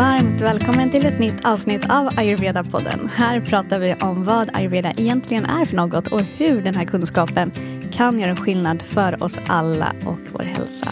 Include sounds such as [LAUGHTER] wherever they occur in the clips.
Varmt välkommen till ett nytt avsnitt av Ayurveda-podden. Här pratar vi om vad ayurveda egentligen är för något och hur den här kunskapen kan göra skillnad för oss alla och vår hälsa.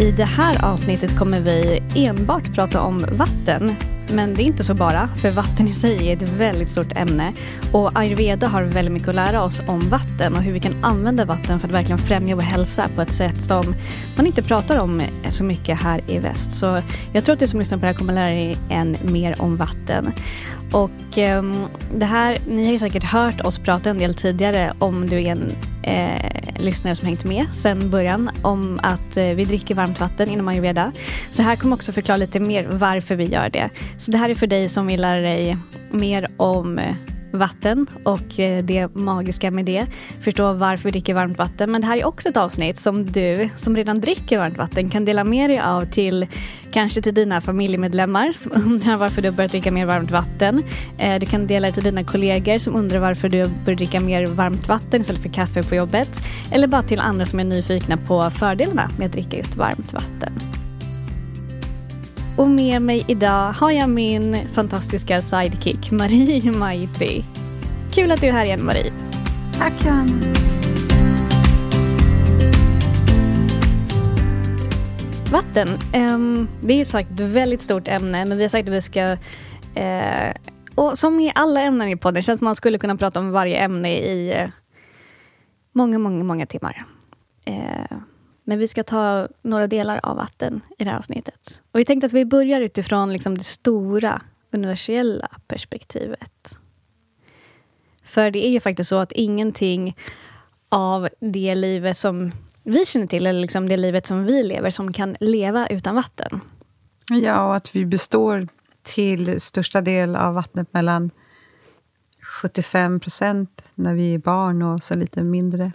I det här avsnittet kommer vi enbart prata om vatten men det är inte så bara, för vatten i sig är ett väldigt stort ämne. Och ayurveda har väldigt mycket att lära oss om vatten och hur vi kan använda vatten för att verkligen främja vår hälsa på ett sätt som man inte pratar om så mycket här i väst. Så jag tror att du som lyssnar på det här kommer lära dig än mer om vatten. Och eh, det här, ni har ju säkert hört oss prata en del tidigare om du är en eh, lyssnare som hängt med sedan början om att eh, vi dricker varmt vatten inom ayurveda. Så här kommer också förklara lite mer varför vi gör det. Så det här är för dig som vill lära dig mer om eh, vatten och eh, det magiska med det. Förstå varför vi dricker varmt vatten. Men det här är också ett avsnitt som du som redan dricker varmt vatten kan dela med dig av till kanske till dina familjemedlemmar som [LAUGHS] undrar varför du börjat dricka mer varmt vatten. Eh, du kan dela det till dina kollegor som undrar varför du börjar dricka mer varmt vatten istället för kaffe på jobbet. Eller bara till andra som är nyfikna på fördelarna med att dricka just varmt vatten. Och med mig idag har jag min fantastiska sidekick Marie Maitri. Kul att du är här igen Marie. Tack Johanna. Vatten, um, det är ju sagt ett väldigt stort ämne men vi har sagt att vi ska uh, och som i alla ämnen i podden känns som man skulle kunna prata om varje ämne i uh, många, många, många timmar. Uh, men vi ska ta några delar av vatten i det här avsnittet. Och vi tänkte att vi börjar utifrån liksom det stora, universella perspektivet. För det är ju faktiskt så att ingenting av det livet som vi känner till, eller liksom det livet som vi lever, som kan leva utan vatten. Ja, och att vi består till största del av vattnet mellan 75 procent när vi är barn och så lite mindre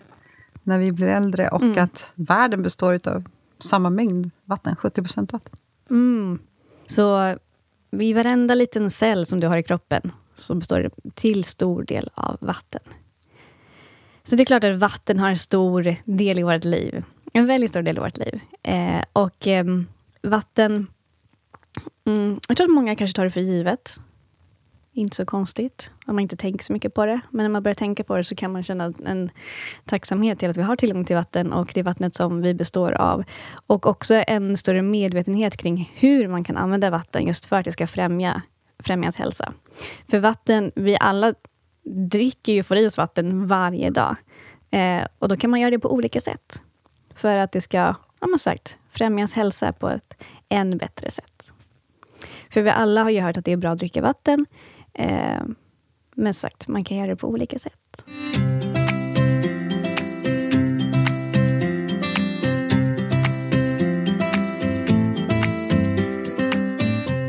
när vi blir äldre och mm. att världen består av samma mängd vatten, 70 procent vatten. Mm. Så i varenda liten cell som du har i kroppen så består det till stor del av vatten. Så det är klart att vatten har en stor del i vårt liv. En väldigt stor del i vårt liv. Eh, och eh, vatten... Mm, jag tror att många kanske tar det för givet. Inte så konstigt om man inte tänker så mycket på det. Men när man börjar tänka på det så kan man känna en tacksamhet till att vi har tillgång till vatten och det vattnet som vi består av. Och också en större medvetenhet kring hur man kan använda vatten just för att det ska främja, främjas hälsa. För vatten, vi alla dricker ju, får i oss vatten varje dag. Eh, och då kan man göra det på olika sätt. För att det ska, ja, man sagt, främja hälsa på ett än bättre sätt. För vi alla har ju hört att det är bra att dricka vatten. Eh, men sagt, man kan göra det på olika sätt.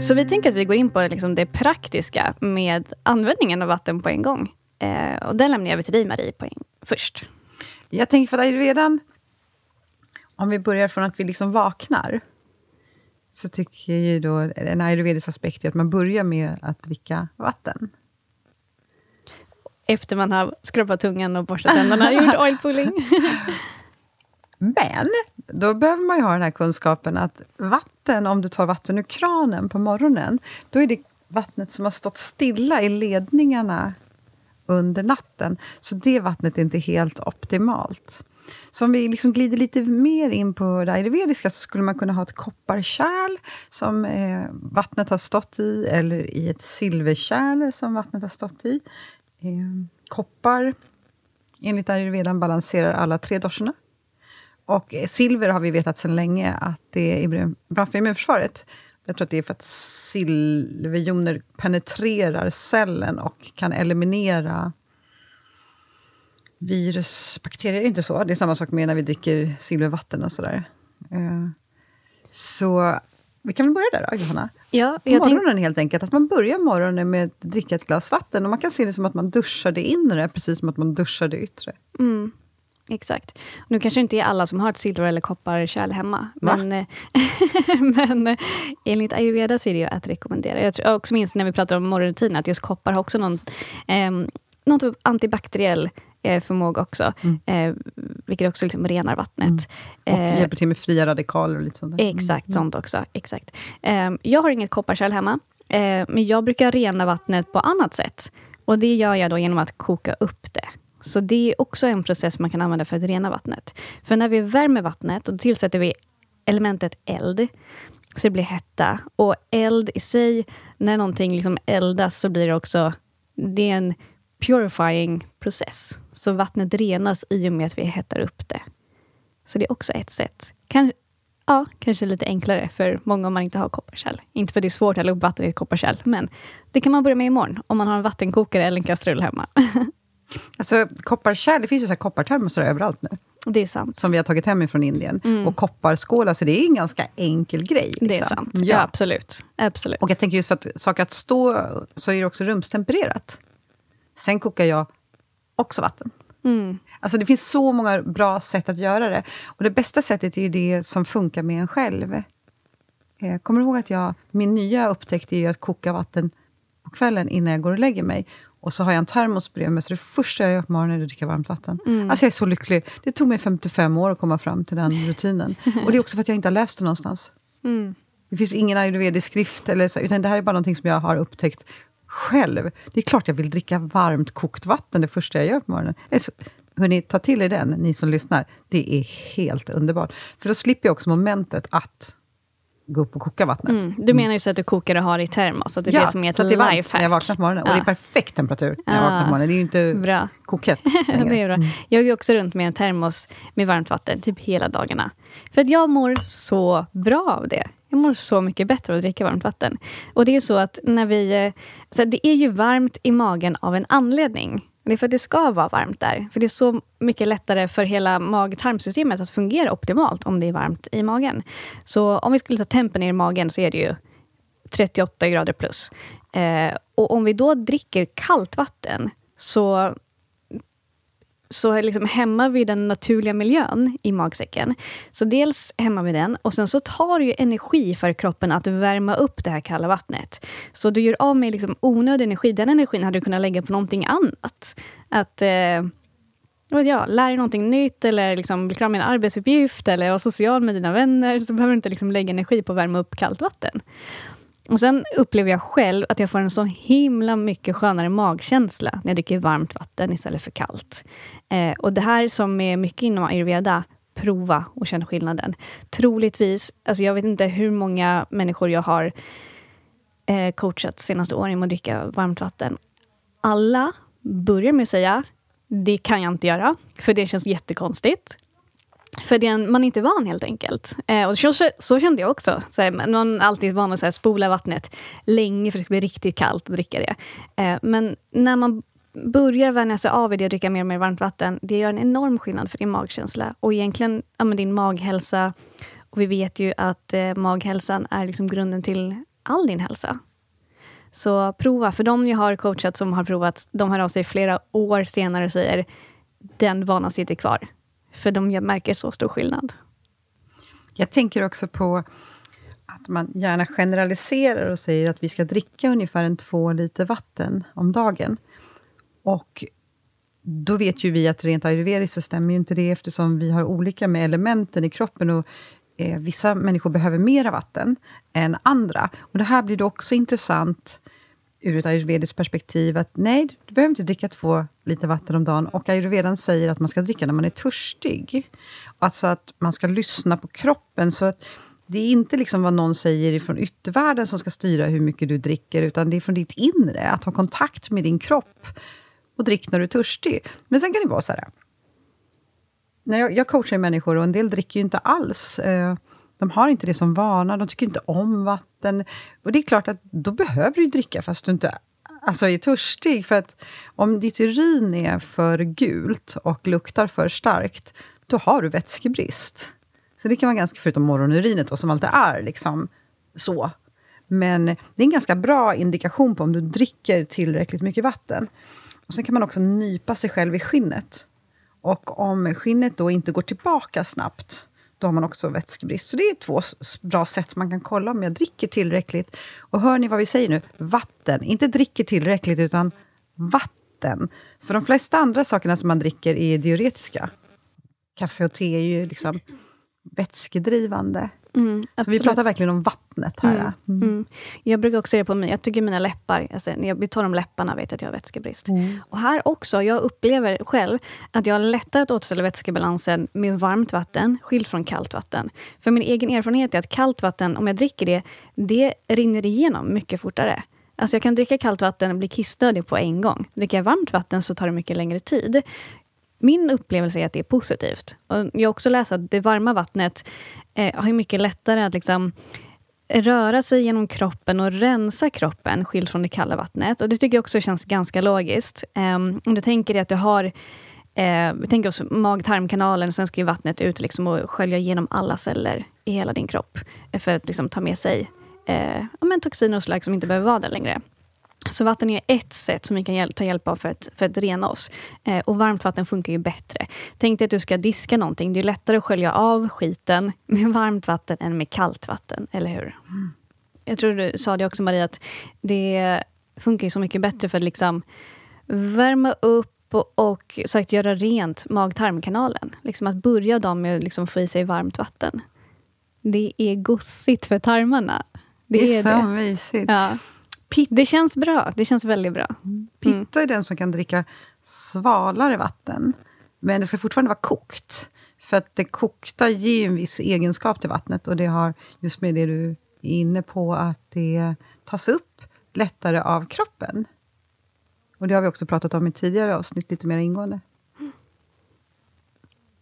Så vi tänker att vi går in på liksom det praktiska med användningen av vatten på en gång. Eh, och den lämnar jag över till dig, Marie, på en, först. Jag tänker för redan... om vi börjar från att vi liksom vaknar, så tycker ju då en ayurvedisk aspekt är att man börjar med att dricka vatten. Efter man har skrapat tungan och borstat tänderna och gjort [LAUGHS] oil pulling. Men, då behöver man ju ha den här kunskapen att vatten, om du tar vatten ur kranen på morgonen, då är det vattnet som har stått stilla i ledningarna under natten. Så det vattnet är inte helt optimalt. Så om vi liksom glider lite mer in på det ayurvediska, så skulle man kunna ha ett kopparkärl som eh, vattnet har stått i, eller i ett silverkärl som vattnet har stått i. Eh, koppar, enligt ayurvedan, balanserar alla tre doshorna. Och eh, silver har vi vetat sedan länge att det är bra för immunförsvaret. Jag tror att det är för att silverjoner penetrerar cellen och kan eliminera virus, bakterier. inte så? Det är samma sak med när vi dricker silvervatten och sådär. Eh, så vi kan väl börja där då, Johanna? Ja, jag morgonen tänk... helt enkelt. Att man börjar morgonen med att dricka ett glas vatten. Och man kan se det som att man duschar det inre, precis som att man duschar det yttre. Mm. Exakt. Nu kanske inte är alla som har ett silver eller kopparkärl hemma. Men, eh, [LAUGHS] men eh, enligt ayurveda så är det ju att rekommendera. Jag tror också minst när vi pratar om morgonrutin, att just koppar har också någon, eh, någon typ antibakteriell eh, förmåga också. Mm. Eh, vilket också liksom renar vattnet. Mm. Och eh, hjälper till med fria radikaler och lite sånt där. Exakt, mm. sånt också. Exakt. jag har inget kopparkärl hemma. men jag brukar rena vattnet på annat sätt. Och det gör jag då genom att koka upp det. Så det är också en process man kan använda för att rena vattnet. För när vi värmer vattnet, då tillsätter vi elementet eld. Så det blir hetta. Och eld i sig, när någonting liksom eldas så blir det också... Det är en purifying process. Så vattnet renas i och med att vi hettar upp det. Så det är också ett sätt. Kan, ja, kanske lite enklare för många om man inte har kopparkärl. Inte för det är svårt att hälla upp vatten i ett kopparkärl, men det kan man börja med imorgon om man har en vattenkokare eller en kastrull hemma. [LAUGHS] Alltså kopparkärl, det finns ju så här koppartermosar överallt nu. Det är sant. Som vi har tagit hem från Indien. Mm. Och kopparskålar, så det är en ganska enkel grej. Liksom. Det är liksom. sant. Ja. ja. absolut. absolut. Och jag tänker just för att saker att stå, så är det också rumstempererat. Sen kokar jag också vatten. Mm. Alltså det finns så många bra sätt att göra det. Och det bästa sättet är ju det som funkar med en själv. Eh, kommer du ihåg att jag, min nya upptäckt är ju att koka vatten på kvällen innan jag går och lägger mig. Och så har jag en termos bredvid mig, så det första jag gör på morgonen är att dricka varmt vatten. Mm. Alltså jag är så lycklig. Det tog mig 55 år att komma fram till den rutinen. [LAUGHS] Och det är också för att jag inte har läst det någonstans. Mm. Det finns ingen ayurvedisk skrift, eller så, utan det här är bara någonting som jag har upptäckt själv. Det är klart jag vill dricka varmt kokt vatten det första jag gör på morgonen. Så, hörni, ta till er den, ni som lyssnar. Det är helt underbart. För då slipper jag också momentet att gå upp och koka vattnet. Mm. Du menar ju så att du kokar och har i termos, att det är ja, det som är ett lifehack. när jag vaknar på morgonen. Ja. Och det är perfekt temperatur när jag vaknar på morgonen. Det är ju inte bra. kokhett [LAUGHS] det är bra. Mm. Jag går också runt med en termos med varmt vatten, typ hela dagarna. För att jag mår så bra av det. Jag mår så mycket bättre av att dricka varmt vatten. Och det är så att när vi... Eh, så det är ju varmt i magen av en anledning. Det är för att det ska vara varmt där. För det är så mycket lättare för hela mag-tarmsystemet att fungera optimalt om det är varmt i magen. Så om vi skulle ta tempen ner i magen så är det ju 38 grader plus. Eh, och om vi då dricker kallt vatten så så liksom hämmar vi den naturliga miljön i magsäcken. Så dels hämmar vi den och sen så tar det ju energi för kroppen att värma upp det här kalla vattnet. Så du gör av med liksom onödig energi. Den energin hade du kunnat lägga på någonting annat. Att eh, vad jag, lär dig någonting nytt eller liksom bli klar med en arbetsuppgift eller vara social med dina vänner. Så behöver du inte liksom lägga energi på att värma upp kallt vatten. Och Sen upplever jag själv att jag får en så himla mycket skönare magkänsla när jag dricker varmt vatten istället för kallt. Eh, och Det här som är mycket inom ayurveda, prova och känna skillnaden. Troligtvis, alltså jag vet inte hur många människor jag har eh, coachat senaste åren med att dricka varmt vatten. Alla börjar med att säga, det kan jag inte göra, för det känns jättekonstigt. För det man är inte van helt enkelt. Eh, och så, så, kände jag också. Så här, man är alltid van att så här, spola vattnet länge för att det ska bli riktigt kallt och dricka det. Eh, men när man börjar vänja sig av vid det och dricka mer och mer varmt vatten, det gör en enorm skillnad för din magkänsla och egentligen ja, din maghälsa. Och vi vet ju att eh, maghälsan är liksom grunden till all din hälsa. Så prova. För de jag har coachat som har provat, de hör av sig flera år senare och säger den vanan sitter kvar. För de märker så stor skillnad. Jag tänker också på att man gärna generaliserar och säger att vi ska dricka ungefär en två liter vatten om dagen. Och då vet ju vi att rent ayurvediskt så stämmer ju inte det, eftersom vi har olika med elementen i kroppen. och eh, Vissa människor behöver mera vatten än andra. Och Det här blir då också intressant ur ett ayurvediskt perspektiv att nej, du behöver inte dricka två liter vatten om dagen. Och ayurvedan säger att man ska dricka när man är törstig. Alltså att man ska lyssna på kroppen. Så att det är inte liksom vad någon säger från yttervärlden som ska styra hur mycket du dricker, utan det är från ditt inre. Att ha kontakt med din kropp och drick när du är törstig. Men sen kan det vara så här. När jag, jag coachar människor och en del dricker ju inte alls. Eh, de har inte det som vana, de tycker inte om vatten. Och det är klart att då behöver du dricka fast du inte alltså är törstig. För att om ditt urin är för gult och luktar för starkt, då har du vätskebrist. Så det kan vara ganska, förutom morgonurinet då, som alltid är liksom så. Men det är en ganska bra indikation på om du dricker tillräckligt mycket vatten. Och Sen kan man också nypa sig själv i skinnet. Och om skinnet då inte går tillbaka snabbt, då har man också vätskebrist. Så det är två bra sätt man kan kolla om jag dricker tillräckligt. Och hör ni vad vi säger nu? Vatten. Inte dricker tillräckligt, utan vatten. För de flesta andra sakerna som man dricker är diuretiska. Kaffe och te är ju liksom vätskedrivande. Mm, så vi pratar verkligen om vattnet här. Mm, mm. mm. Jag brukar också se det på mig. Jag tycker mina läppar, alltså, när jag blir torr om läpparna vet jag att jag har vätskebrist. Mm. Och här också, jag upplever själv att jag har lättare att återställa vätskebalansen med varmt vatten, skilt från kallt vatten. För min egen erfarenhet är att kallt vatten, om jag dricker det, det rinner igenom mycket fortare. Alltså jag kan dricka kallt vatten och bli kissnödig på en gång. Dricker jag varmt vatten så tar det mycket längre tid min upplevelse är att det är positivt. Och jag har också läst att det varma vattnet eh, har mycket lättare att liksom röra sig genom kroppen och rensa kroppen skilt från det kalla vattnet. Och Det tycker jag också känns ganska logiskt. Um, om du tänker dig att du har eh, vi tänker oss mag-tarmkanalen, sen ska ju vattnet ut liksom och skölja igenom alla celler i hela din kropp för att liksom ta med sig eh, men toxiner och slag som inte behöver vara där längre. Så vatten är ett sätt som vi kan ta hjälp av för att, för att rena oss. Eh, och varmt vatten funkar ju bättre. Tänk dig att du ska diska någonting. Det är lättare att skölja av skiten med [LAUGHS] varmt vatten än med kallt vatten, eller hur? Mm. Jag tror du sa det också, Maria, att det funkar så mycket bättre för att liksom värma upp och, och sagt, göra rent mag-tarmkanalen. Liksom att börja dagen med att liksom få i sig varmt vatten. Det är gossigt för tarmarna. Det, det är, är så det. mysigt. Ja. Pit det känns bra. Det känns väldigt bra. Mm. Pitta är den som kan dricka svalare vatten. Men det ska fortfarande vara kokt. För att det kokta ger en viss egenskap till vattnet. Och det har just med det du är inne på, att det tas upp lättare av kroppen. Och det har vi också pratat om i tidigare avsnitt, lite mer ingående.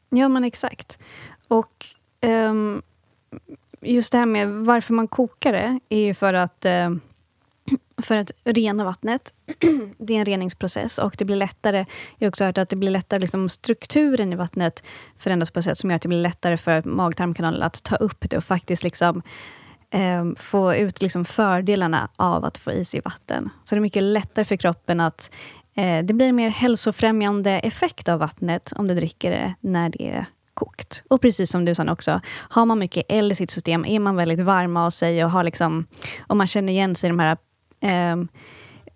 Ja, men exakt. Och um, just det här med varför man kokar det, är ju för att um, för att rena vattnet. [CLEARS THROAT] det är en reningsprocess och det blir lättare. Jag har också hört att det blir lättare, liksom strukturen i vattnet förändras på ett sätt som gör att det blir lättare för mag-tarmkanalen att ta upp det och faktiskt liksom, eh, få ut liksom fördelarna av att få i sig vatten. Så det är mycket lättare för kroppen att eh, det blir en mer hälsofrämjande effekt av vattnet om du dricker det när det är kokt. Och precis som du sa också, har man mycket eld i sitt system, är man väldigt varm av sig och har liksom, om man känner igen sig i de här eh,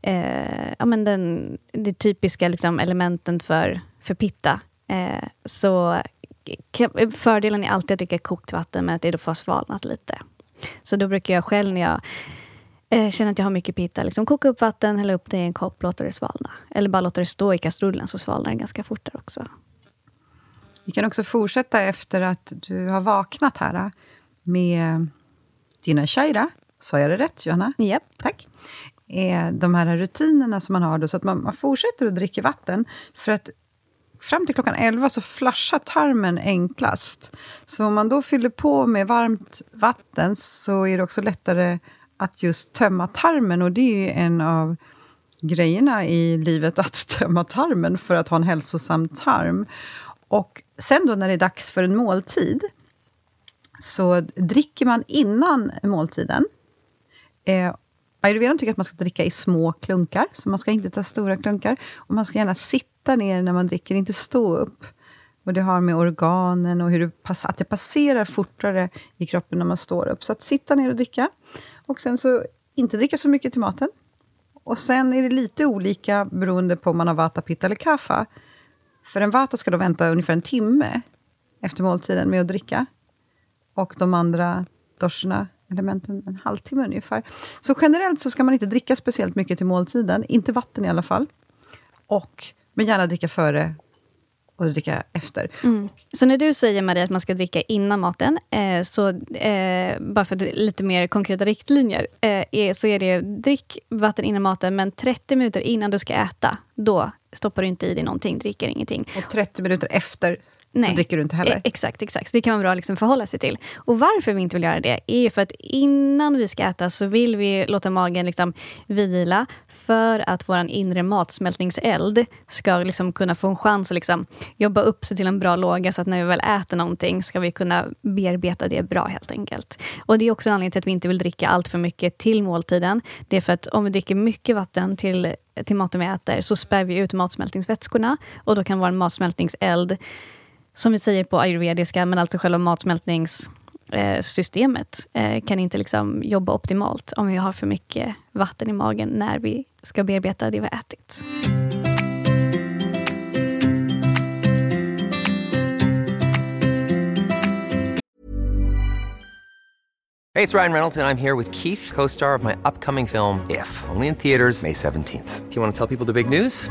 eh, ja, men den, det typiska liksom, elementen för, för pitta. Eh, så fördelen är alltid att dricka kokt vatten, men att det då får svalnat lite. Så då brukar jag själv när jag eh, känner att jag har mycket pitta, liksom koka upp vatten, hälla upp det i en kopp, låta det svalna. Eller bara låta det stå i kastrullen, så svalnar det ganska fort där också. Vi kan också fortsätta efter att du har vaknat här med dina shaira. Sa jag det rätt, Johanna? Yep. Tack. Är de här rutinerna som man har, då, så att man, man fortsätter att dricka vatten. För att fram till klockan 11 så flashar tarmen enklast. Så om man då fyller på med varmt vatten så är det också lättare att just tömma tarmen. Och det är ju en av grejerna i livet, att [LAUGHS] tömma tarmen för att ha en hälsosam tarm. Och sen då när det är dags för en måltid, så dricker man innan måltiden. Eh, Ayurvedan tycker att man ska dricka i små klunkar, så man ska inte ta stora klunkar. Och man ska gärna sitta ner när man dricker, inte stå upp. Och Det har med organen och hur det pass att det passerar fortare i kroppen när man står upp. Så att sitta ner och dricka. Och sen så inte dricka så mycket till maten. Och sen är det lite olika beroende på om man har vata, pitta eller kaffa. För en vata ska då vänta ungefär en timme efter måltiden med att dricka. Och de andra doshorna, elementen, en halvtimme ungefär. Så generellt så ska man inte dricka speciellt mycket till måltiden, inte vatten i alla fall. Och, men gärna dricka före och dricka efter. Mm. Så när du säger Maria att man ska dricka innan maten, eh, så eh, bara för lite mer konkreta riktlinjer, eh, är, så är det drick vatten innan maten, men 30 minuter innan du ska äta, då stoppar du inte i dig någonting, dricker ingenting. Och 30 minuter efter Nej. så dricker du inte heller. E exakt, exakt. Så det kan vara bra att liksom förhålla sig till. Och varför vi inte vill göra det är för att innan vi ska äta så vill vi låta magen liksom vila för att vår inre matsmältningseld ska liksom kunna få en chans att liksom jobba upp sig till en bra låga så att när vi väl äter någonting ska vi kunna bearbeta det bra helt enkelt. Och Det är också en anledning till att vi inte vill dricka allt för mycket till måltiden. Det är för att om vi dricker mycket vatten till, till maten vi äter så spär vi ut matsmältningsvätskorna och då kan vår matsmältningseld som vi säger på ayurvediska, men alltså själva matsmältningssystemet eh, kan inte liksom jobba optimalt om vi har för mycket vatten i magen när vi ska bearbeta det vi har ätit. Hej, det är Ryan Reynolds och jag är här med Keith, co-star of my upcoming film If, only in theaters May 17th. Do you want to tell people the big news?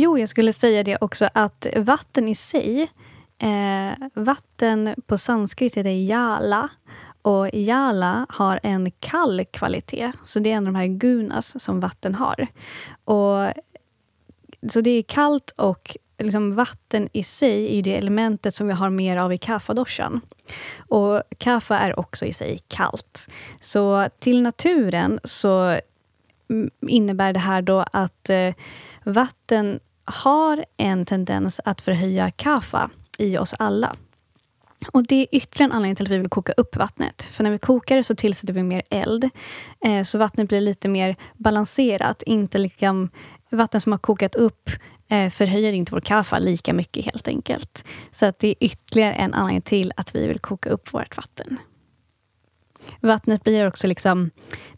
Jo, jag skulle säga det också att vatten i sig, eh, vatten på sanskrit heter jala. Och jala har en kall kvalitet, så det är en av de här gunas som vatten har. Och, så det är kallt och liksom vatten i sig är det elementet som vi har mer av i kaffadoshan. Och kaffa är också i sig kallt. Så till naturen så mm, innebär det här då att eh, vatten har en tendens att förhöja kaffa i oss alla. Och Det är ytterligare en anledning till att vi vill koka upp vattnet. För när vi kokar det så tillsätter vi mer eld. Eh, så vattnet blir lite mer balanserat. Inte liksom, vatten som har kokat upp eh, förhöjer inte vår kaffa lika mycket helt enkelt. Så att det är ytterligare en anledning till att vi vill koka upp vårt vatten. Vattnet blir också liksom,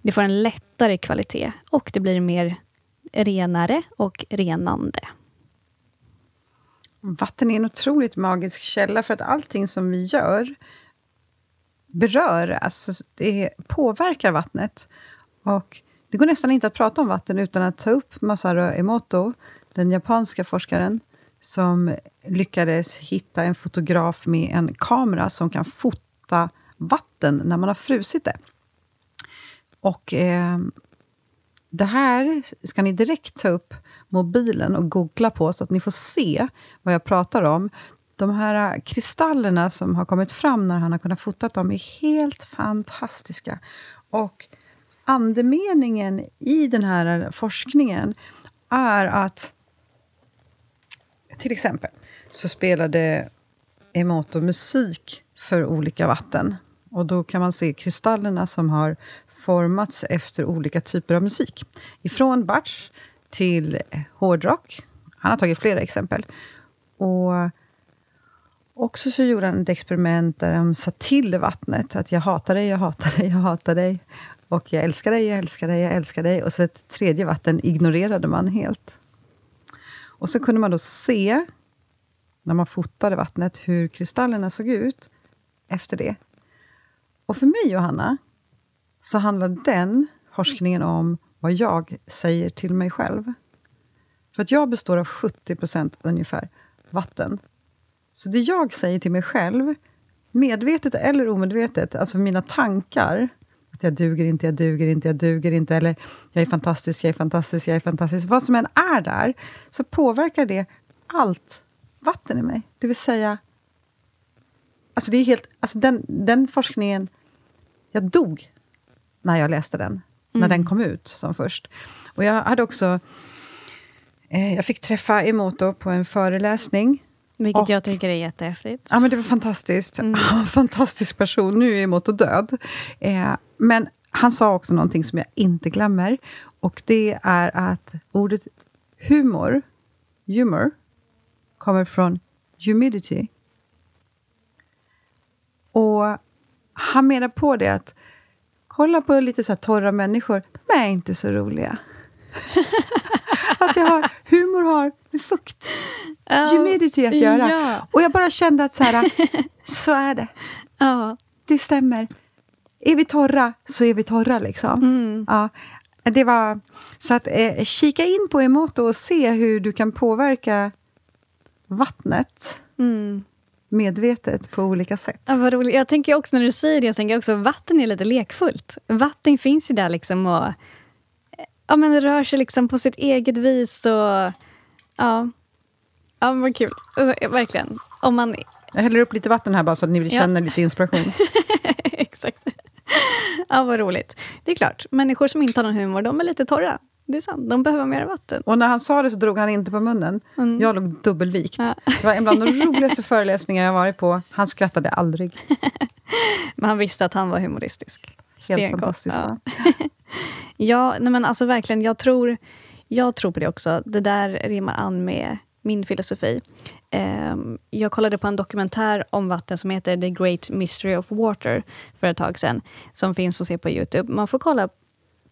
det får en lättare kvalitet och det blir mer renare och renande. Vatten är en otroligt magisk källa, för att allting som vi gör berör, alltså det påverkar vattnet. Och det går nästan inte att prata om vatten utan att ta upp Masaru Emoto, den japanska forskaren, som lyckades hitta en fotograf med en kamera som kan fota vatten när man har frusit det. Och eh, det här ska ni direkt ta upp mobilen och googla på, så att ni får se vad jag pratar om. De här äh, kristallerna som har kommit fram när han har kunnat fota dem är helt fantastiska. Och andemeningen i den här forskningen är att till exempel så spelade Emoto musik för olika vatten. Och då kan man se kristallerna som har formats efter olika typer av musik. Ifrån Bach till hårdrock. Han har tagit flera exempel. Och också så gjorde han ett experiment där de sa till vattnet att jag hatar dig, jag hatar dig, jag hatar dig. Och jag älskar dig, jag älskar dig, jag älskar dig. Och så ett tredje vatten ignorerade man helt. Och så kunde man då se, när man fotade vattnet, hur kristallerna såg ut efter det. Och för mig, Johanna, så handlar den forskningen om vad jag säger till mig själv. För att jag består av 70 procent ungefär vatten. Så det jag säger till mig själv, medvetet eller omedvetet, alltså mina tankar, att jag duger inte, jag duger inte, jag duger inte, eller jag är fantastisk, jag är fantastisk, jag är fantastisk. Vad som än är där, så påverkar det allt vatten i mig. Det vill säga, alltså det är helt, alltså den, den forskningen, jag dog när jag läste den när den mm. kom ut som först. Och jag hade också... Eh, jag fick träffa Emoto på en föreläsning Vilket Och- jag tycker är jättehäftigt. Ja, men det var fantastiskt. [LAUGHS] Fantastisk person. Nu är Moto död. Eh, men han sa också någonting som jag inte glömmer. Och det är att ordet humor, humor, kommer från humidity. Och han menar på det att kolla på lite så torra människor, de är inte så roliga. [LAUGHS] att det har, humor har med fukt, humidity att göra. Ja. Och jag bara kände att så, här, [LAUGHS] så är det. Ja. Det stämmer. Är vi torra, så är vi torra. liksom. Mm. Ja, det var, så att eh, kika in på Emoto och se hur du kan påverka vattnet Mm. Medvetet på olika sätt. Ja, vad roligt. Jag tänker också när du säger det, jag tänker också vatten är lite lekfullt. Vatten finns ju där liksom och ja, men rör sig liksom på sitt eget vis. Och, ja. ja, vad kul. Alltså, Verkligen. Om man... Jag häller upp lite vatten här bara så att ni Ja. känner lite inspiration. [LAUGHS] Exakt. Ja, vad roligt. Det är klart, människor som inte har någon humor, de är lite torra. Det är sant, de behöver mer vatten. Och när han sa det så drog han inte på munnen. Jag låg dubbelvikt. Ja. Det var en bland de [LAUGHS] roligaste föreläsningar jag varit på. Han skrattade aldrig. [LAUGHS] Men han visste att han var humoristisk. Helt Stenkoll. fantastiskt. Ja. [LAUGHS] Ja, nej men alltså verkligen. Jag tror, jag tror på det också. Det där rimmar an med min filosofi. Ehm, jag kollade på en dokumentär om vatten som heter The Great Mystery of Water för ett tag sedan. Som finns att se på Youtube. Man får kolla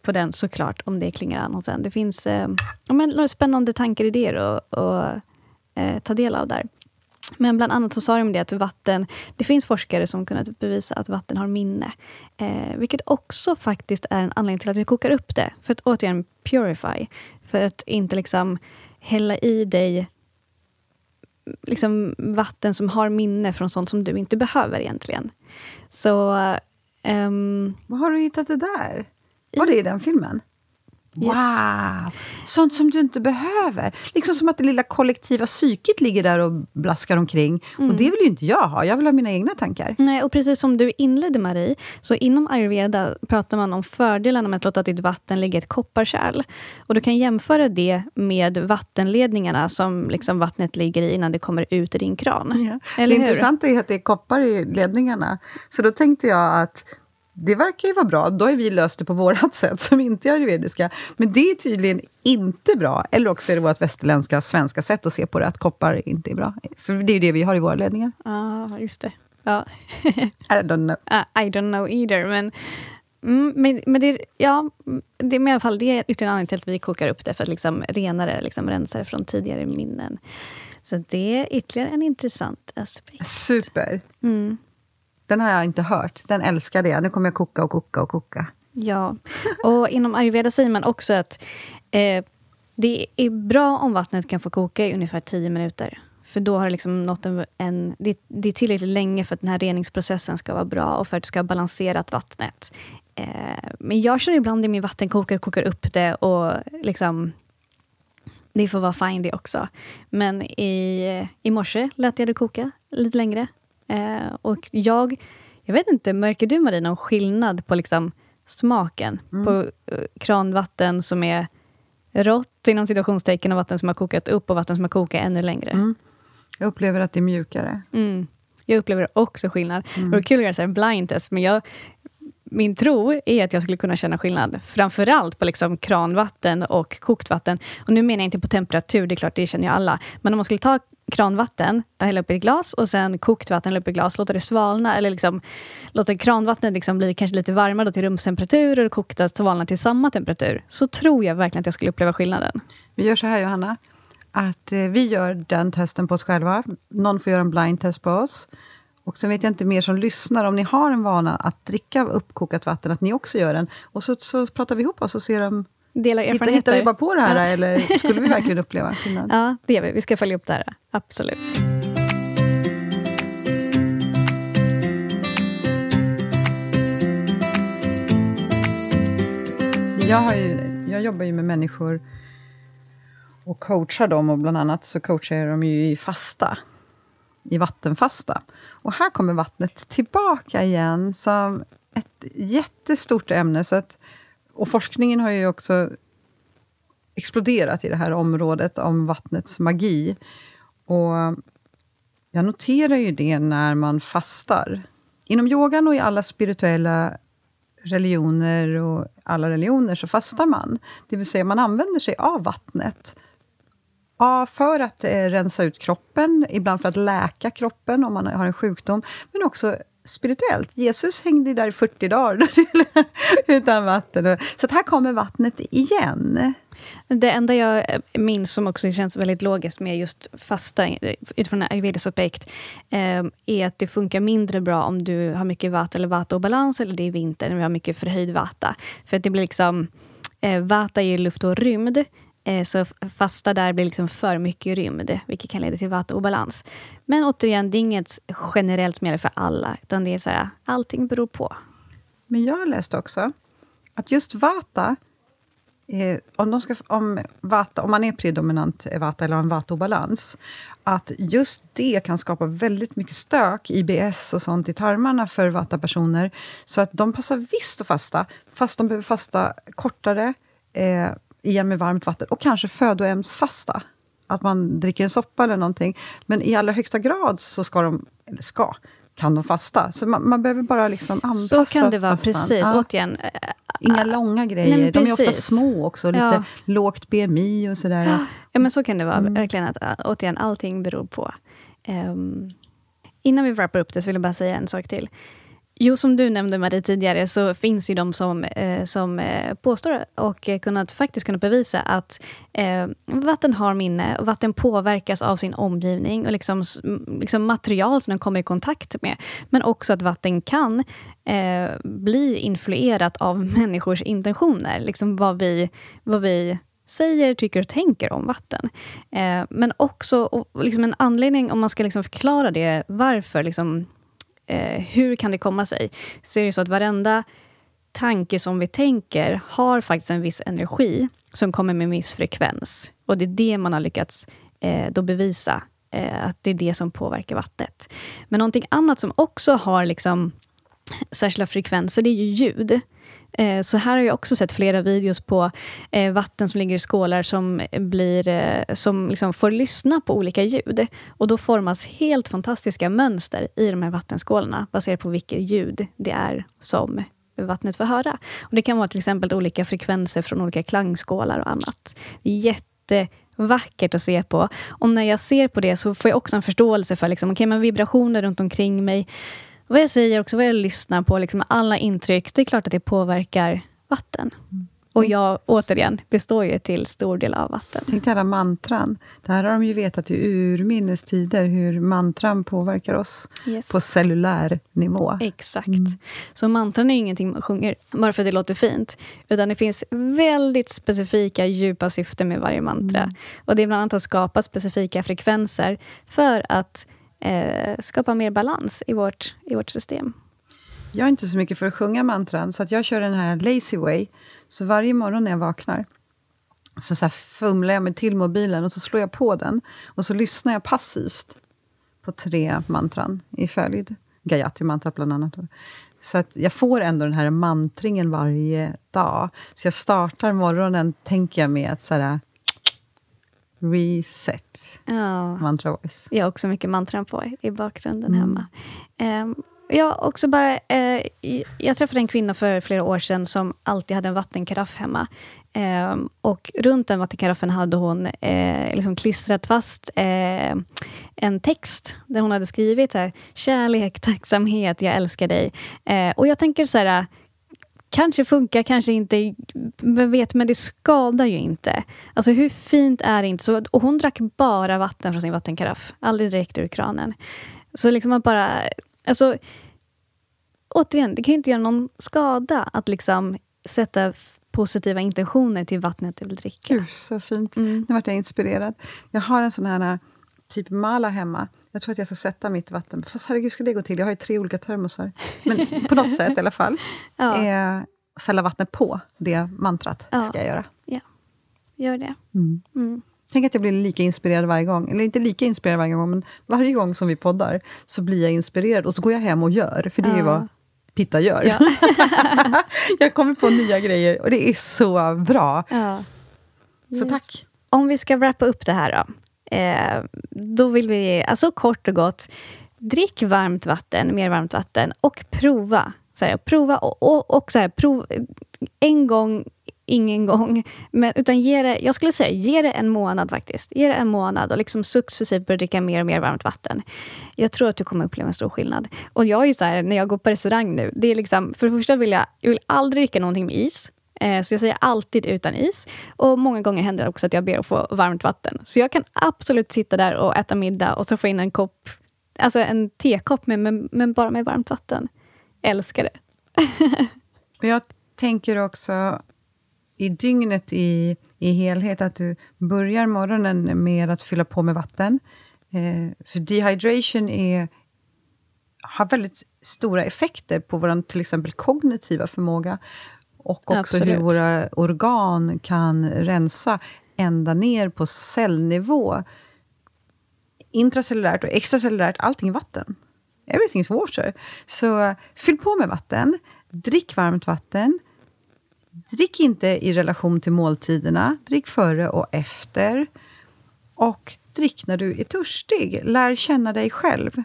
på den såklart om det klingar an hos en. Det finns eh, men, några spännande tankar, och idéer att eh, ta del av där. Men bland annat så sa de det att vatten, det finns forskare som kunnat bevisa att vatten har minne. Eh, vilket också faktiskt är en anledning till att vi kokar upp det. För att återigen purify. För att inte liksom hälla i dig liksom vatten som har minne från sånt som du inte behöver egentligen. Så ehm, Var har du hittat det där? Var det i den filmen? Yes. Wow! Sånt som du inte behöver. Liksom som att det lilla kollektiva psyket ligger där och blaskar omkring. Och det vill ju inte jag ha. Jag vill ha mina egna tankar. Nej, och precis som du inledde Marie, så inom ayurveda pratar man om fördelarna med att låta ditt vatten ligga i ett kopparkärl. Och du kan jämföra det med vattenledningarna som liksom vattnet ligger i innan det kommer ut i din kran. Det Eller hur? intressanta är att det är koppar i ledningarna. Så då tänkte jag att det verkar ju vara bra. Då har vi löst det på vårt [LAUGHS] sätt, som inte är ayurvediska. Men det är tydligen inte bra. Eller också är det vårt västerländska, svenska sätt att se på det, att koppar inte är bra. För det är ju det vi har i våra ledningar. Ja, just det. Ja. [LAUGHS] I don't know. Ah, I don't know either. Men, mm, men, men, det, ja, det, i alla fall, det är ytterligare en anledning till att vi kokar upp det, för att liksom rena det, liksom rensa det från tidigare minnen. Så det är ytterligare en intressant aspekt. Super. Mm. Den har jag inte hört. Den älskade jag. Nu kommer jag koka och koka och koka. Ja, och inom ayurveda säger man också att eh, det är bra om vattnet kan få koka i ungefär 10 minuter. För då har det liksom nått en... en det, det är tillräckligt länge för att den här reningsprocessen ska vara bra och för att det ska ha balanserat vattnet. Eh, men jag kör ibland i min vattenkokare, kokar upp det och liksom... Det får vara fine det också. Men i, i morse lät jag det koka lite längre. Eh, och jag, jag vet inte, märker du Marie någon skillnad på liksom smaken på eh, kranvatten som är rått inom situationstecken och vatten som har kokat upp och vatten som har kokat ännu längre? Jag upplever att det är mjukare. Mm. Jag upplever också skillnad. Det var kul att göra blind test, men jag, min tro är att jag skulle kunna känna skillnad. Framförallt på liksom kranvatten och kokt vatten. Och nu menar jag inte på temperatur, det är klart, det känner ju alla. Men om man skulle ta kranvatten och hälla upp i ett glas och sen kokt vatten hälla upp i ett glas, låta det svalna eller liksom, låta kranvattnet liksom bli kanske lite varmare då till rumstemperatur och det kokta svalna till samma temperatur. Så tror jag verkligen att jag skulle uppleva skillnaden. Vi gör så här, Johanna, att eh, vi gör den testen på oss själva. Någon får göra en blind test på oss. Och sen vet jag inte mer som lyssnar, om ni har en vana att dricka uppkokat vatten, att ni också gör den. Och så, så pratar vi ihop oss och ser om... Delar erfarenheter. hittar vi bara på det här, Ja. eller skulle vi verkligen uppleva skillnad? [LAUGHS] Ja, det gör vi. Vi ska följa upp det här. Absolut. Jag, har ju, jag jobbar ju med människor och coachar dem, och bland annat så coachar jag dem ju i fasta. I vattenfasta. Och här kommer vattnet tillbaka igen som ett jättestort ämne. Så att, och forskningen har ju också exploderat i det här området om vattnets magi. Och Jag noterar ju det när man fastar. Inom yogan och i alla spirituella religioner och alla religioner så fastar man. Det vill säga man använder sig av vattnet. Ja, för att eh, rensa ut kroppen, ibland för att läka kroppen om man har en sjukdom, men också spirituellt. Jesus hängde där i 40 dagar [LAUGHS] utan vatten. Så här kommer vattnet igen. Det enda jag eh, minns som också känns väldigt logiskt med just fasta eh, utifrån en ayurvedisk aspekt eh, är att det funkar mindre bra om du har mycket vata eller vata-obalans eller det är vinter när vi har mycket förhöjd vata. För att det blir liksom... Eh, vata är ju luft och rymd. Eh, så fasta där blir liksom för mycket rymd, vilket kan leda till vataobalans. Men återigen, det är inget generellt som gäller för alla, utan det är så här, allting beror på. Men jag har läst också att just vata Eh, om, de ska, om, vata, om man är predominant vata eller har en vataobalans, att just det kan skapa väldigt mycket stök, IBS och sånt, i tarmarna för vata-personer. Så att de passar visst att fasta, fast de behöver fasta kortare, eh, igen med varmt vatten, och kanske födoämnesfasta. Att man dricker en soppa eller någonting. Men i allra högsta grad så ska de, eller ska, kan de fasta. Så man, man behöver bara liksom anpassa Så kan det vara, fastan. precis. Ja. Återigen, Inga långa grejer. Nej, de är ofta små också, lite ja. lågt BMI och sådär. Ja, men så kan det vara. Mm. Verkligen att, återigen, allting beror på. Um, innan vi wrappar upp det, så vill jag bara säga en sak till. Jo, som du nämnde Marie tidigare, så finns ju de som, eh, som eh, påstår och kunnat, faktiskt kunnat bevisa att eh, vatten har minne och vatten påverkas av sin omgivning och liksom, liksom material som den kommer i kontakt med. Men också att vatten kan eh, bli influerat av [LAUGHS] människors intentioner. Liksom vad vi, vad vi säger, tycker och tänker om vatten. Eh, men också och liksom en anledning, om man ska liksom förklara det, varför liksom, eh, hur kan det komma sig? Så är det så att varenda tanke som vi tänker har faktiskt en viss energi som kommer med en viss frekvens. Och det är det man har lyckats eh, då bevisa, eh, att det är det som påverkar vattnet. Men någonting annat som också har liksom särskilda frekvenser, det är ju ljud. Eh, så här har jag också sett flera videos på eh, vatten som ligger i skålar som, blir, eh, som liksom får lyssna på olika ljud. Och Då formas helt fantastiska mönster i de här vattenskålarna baserat på vilket ljud det är som vattnet får höra. Och det kan vara till exempel olika frekvenser från olika klangskålar och annat. Jätte vackert jättevackert att se på. Och när jag ser på det så får jag också en förståelse för liksom, okay, men vibrationer runt omkring mig vad jag säger också, vad jag lyssnar på, liksom alla intryck, det är klart att det påverkar vatten. Mm. Och jag, återigen, består ju till stor del av vatten. Tänk dig alla mantran. Det här har de ju vetat i urminnes tider, hur mantran påverkar oss yes. på cellulär nivå. Exakt. Mm. Så mantran är ingenting man sjunger bara för att det låter fint, utan det finns väldigt specifika, djupa syften med varje mantra. Mm. Och Det är bland annat att skapa specifika frekvenser för att eh, skapa mer balans i vårt, i vårt system. Jag är inte så mycket för att sjunga mantran, så att jag kör den här lazy way. Så varje morgon när jag vaknar så, så fumlar jag mig till mobilen och så slår jag på den. Och så lyssnar jag passivt på tre mantran i följd. Gayatri mantra bland annat. Så att jag får ändå den här mantringen varje dag. Så jag startar morgonen, tänker jag, med att så här, Reset. Ja. Mantra voice. Jag har också mycket mantran på i bakgrunden mm. hemma. Um, jag, också bara, eh, jag träffade en kvinna för flera år sedan som alltid hade en vattenkaraff hemma. Eh, och runt den vattenkaraffen hade hon eh, liksom klistrat fast eh, en text där hon hade skrivit här, kärlek, tacksamhet, jag älskar dig. Eh, och jag tänker så här, Kanske funkar, kanske inte. Vem vet, men det skadar ju inte. Alltså hur fint är det inte? Så, och hon drack bara vatten från sin vattenkaraff. Aldrig direkt ur kranen. Så liksom att bara... Alltså, återigen, det kan inte göra någon skada att liksom sätta positiva intentioner till vattnet du vill dricka. Gud, så fint. Mm. Nu vart jag inspirerad. Jag har en sån här typ mala hemma. Jag tror att jag ska sätta mitt vatten. Fast herregud, ska det gå till? Jag har ju tre olika termosar. Men på något sätt i alla fall. [LAUGHS] Ja. Eh, ställa vattnet på det mantrat ja. ska jag göra. Ja, gör det. Mm. Mm. Tänk att jag blir lika inspirerad varje gång. Eller inte lika inspirerad varje gång, men varje gång som vi poddar så blir jag inspirerad och så går jag hem och gör. För det är ju vad Pitta gör. Ja. [LAUGHS] jag kommer på nya grejer och det är så bra. Ja. Yes. Så tack. Om vi ska wrappa upp det här då. Eh, då vill vi, alltså kort och gott, drick varmt vatten, mer varmt vatten och prova. Så här, prova och, och, och så här, prov, en gång, ingen gång. Men, utan ge det, jag skulle säga, ge det en månad faktiskt. Ge det en månad och liksom successivt börja dricka mer och mer varmt vatten. Jag tror att du kommer uppleva en stor skillnad. Och jag är så här, när jag går på restaurang nu, det är liksom, för det första vill jag, jag vill aldrig dricka någonting med is. Eh, så jag säger alltid utan is. Och många gånger händer det också att jag ber att få varmt vatten. Så jag kan absolut sitta där och äta middag och så få in en kopp, alltså en tekopp, med, men, men bara med varmt vatten. Älskar det. [LAUGHS] jag tänker också i dygnet i, i helhet, att du börjar morgonen med att fylla på med vatten. Eh, för dehydration är, har väldigt stora effekter på vår till exempel kognitiva förmåga. Och också Absolut. hur våra organ kan rensa ända ner på cellnivå. Intracellulärt och extracellulärt, allting är vatten. Everything's water. Så fyll på med vatten. Drick varmt vatten. Drick inte i relation till måltiderna. Drick före och efter. Och drick när du är törstig. Lär känna dig själv.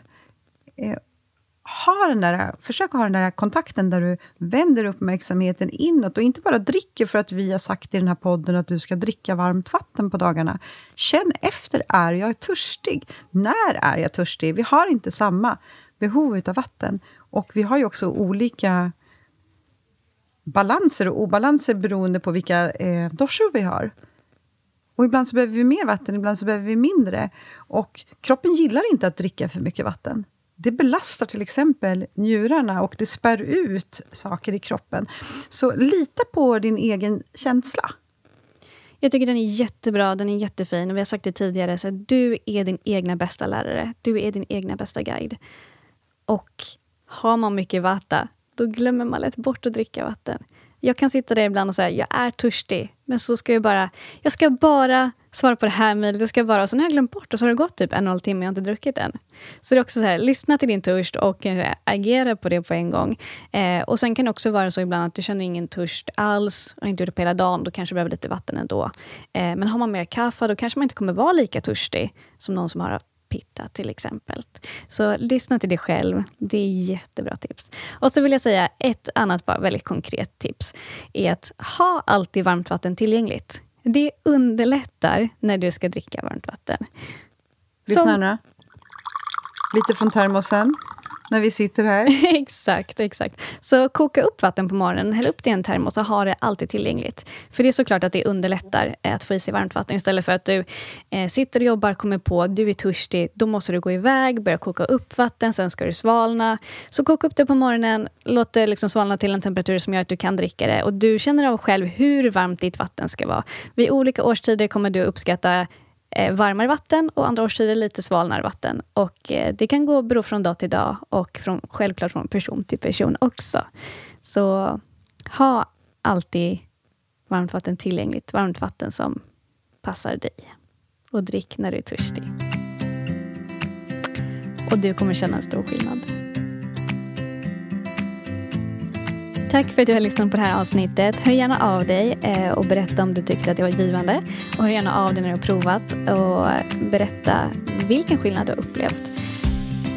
Ha den där, försök ha den där kontakten där du vänder uppmärksamheten inåt och inte bara dricker för att vi har sagt i den här podden att du ska dricka varmt vatten på dagarna. Känn efter, är jag törstig? När är jag törstig? Vi har inte samma behov av vatten. Och vi har ju också olika balanser och obalanser beroende på vilka eh, dorsor vi har. Och ibland så behöver vi mer vatten, ibland så behöver vi mindre. Och kroppen gillar inte att dricka för mycket vatten. Det belastar till exempel njurarna och det spär ut saker i kroppen. Så lita på din egen känsla. Jag tycker den är jättebra, den är jättefin. Vi har sagt det tidigare, så du är din egna bästa lärare. Du är din egna bästa guide. Och har man mycket vatten, då glömmer man lätt bort att dricka vatten. Jag kan sitta där ibland och säga, jag är törstig, men så ska jag bara, jag ska bara svara på det här mejlet, jag ska bara, och sen har jag glömt bort och så har det gått typ en och en halv timme och jag har inte druckit än. Så det är också så här, lyssna till din törst och agera på det på en gång. Eh, och sen kan det också vara så ibland att du känner ingen törst alls och inte gjort det på hela dagen, då kanske du behöver lite vatten ändå. Eh, men har man mer kaffe, då kanske man inte kommer vara lika törstig som någon som har pitta till exempel. Så lyssna till dig själv. Det är jättebra tips. Och så vill jag säga ett annat bara väldigt konkret tips. är att ha alltid varmt vatten tillgängligt. Det underlättar när du ska dricka varmt vatten. Lyssna nu. Lite från termosen när vi sitter här. [LAUGHS] exakt, exakt. Så koka upp vatten på morgonen, häll upp det i en termos och ha det alltid tillgängligt. För det är såklart att det underlättar eh, att få i sig varmt vatten istället för att du eh, sitter och jobbar, kommer på, du är törstig, då måste du gå iväg, börja koka upp vatten, sen ska det svalna. Så koka upp det på morgonen, låt det liksom svalna till en temperatur som gör att du kan dricka det. Och du känner av själv hur varmt ditt vatten ska vara. Vid olika årstider kommer du uppskatta Eh, varmare vatten och andra årstider lite svalnare vatten. Och eh, Det kan gå bero från dag till dag och från, självklart från person till person också. Så ha alltid varmt vatten tillgängligt. Varmt vatten som passar dig. Och drick när du är törstig. Och du kommer känna en stor skillnad. Tack för att du har lyssnat på det här avsnittet. Hör gärna av dig eh, och berätta om du tyckte att det var givande. Och hör gärna av dig när du har provat och berätta vilken skillnad du har upplevt.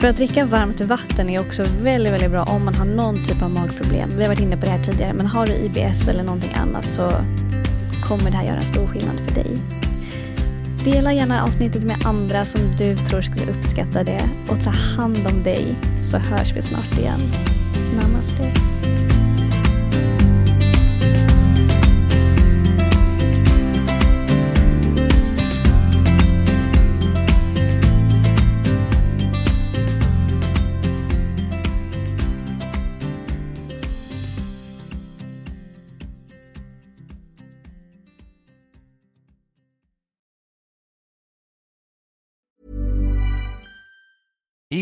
För att dricka varmt vatten är också väldigt, väldigt bra om man har någon typ av magproblem. Vi har varit inne på det här tidigare, men har du IBS eller någonting annat så kommer det här göra en stor skillnad för dig. Dela gärna avsnittet med andra som du tror skulle uppskatta det och ta hand om dig så hörs vi snart igen. Namaste.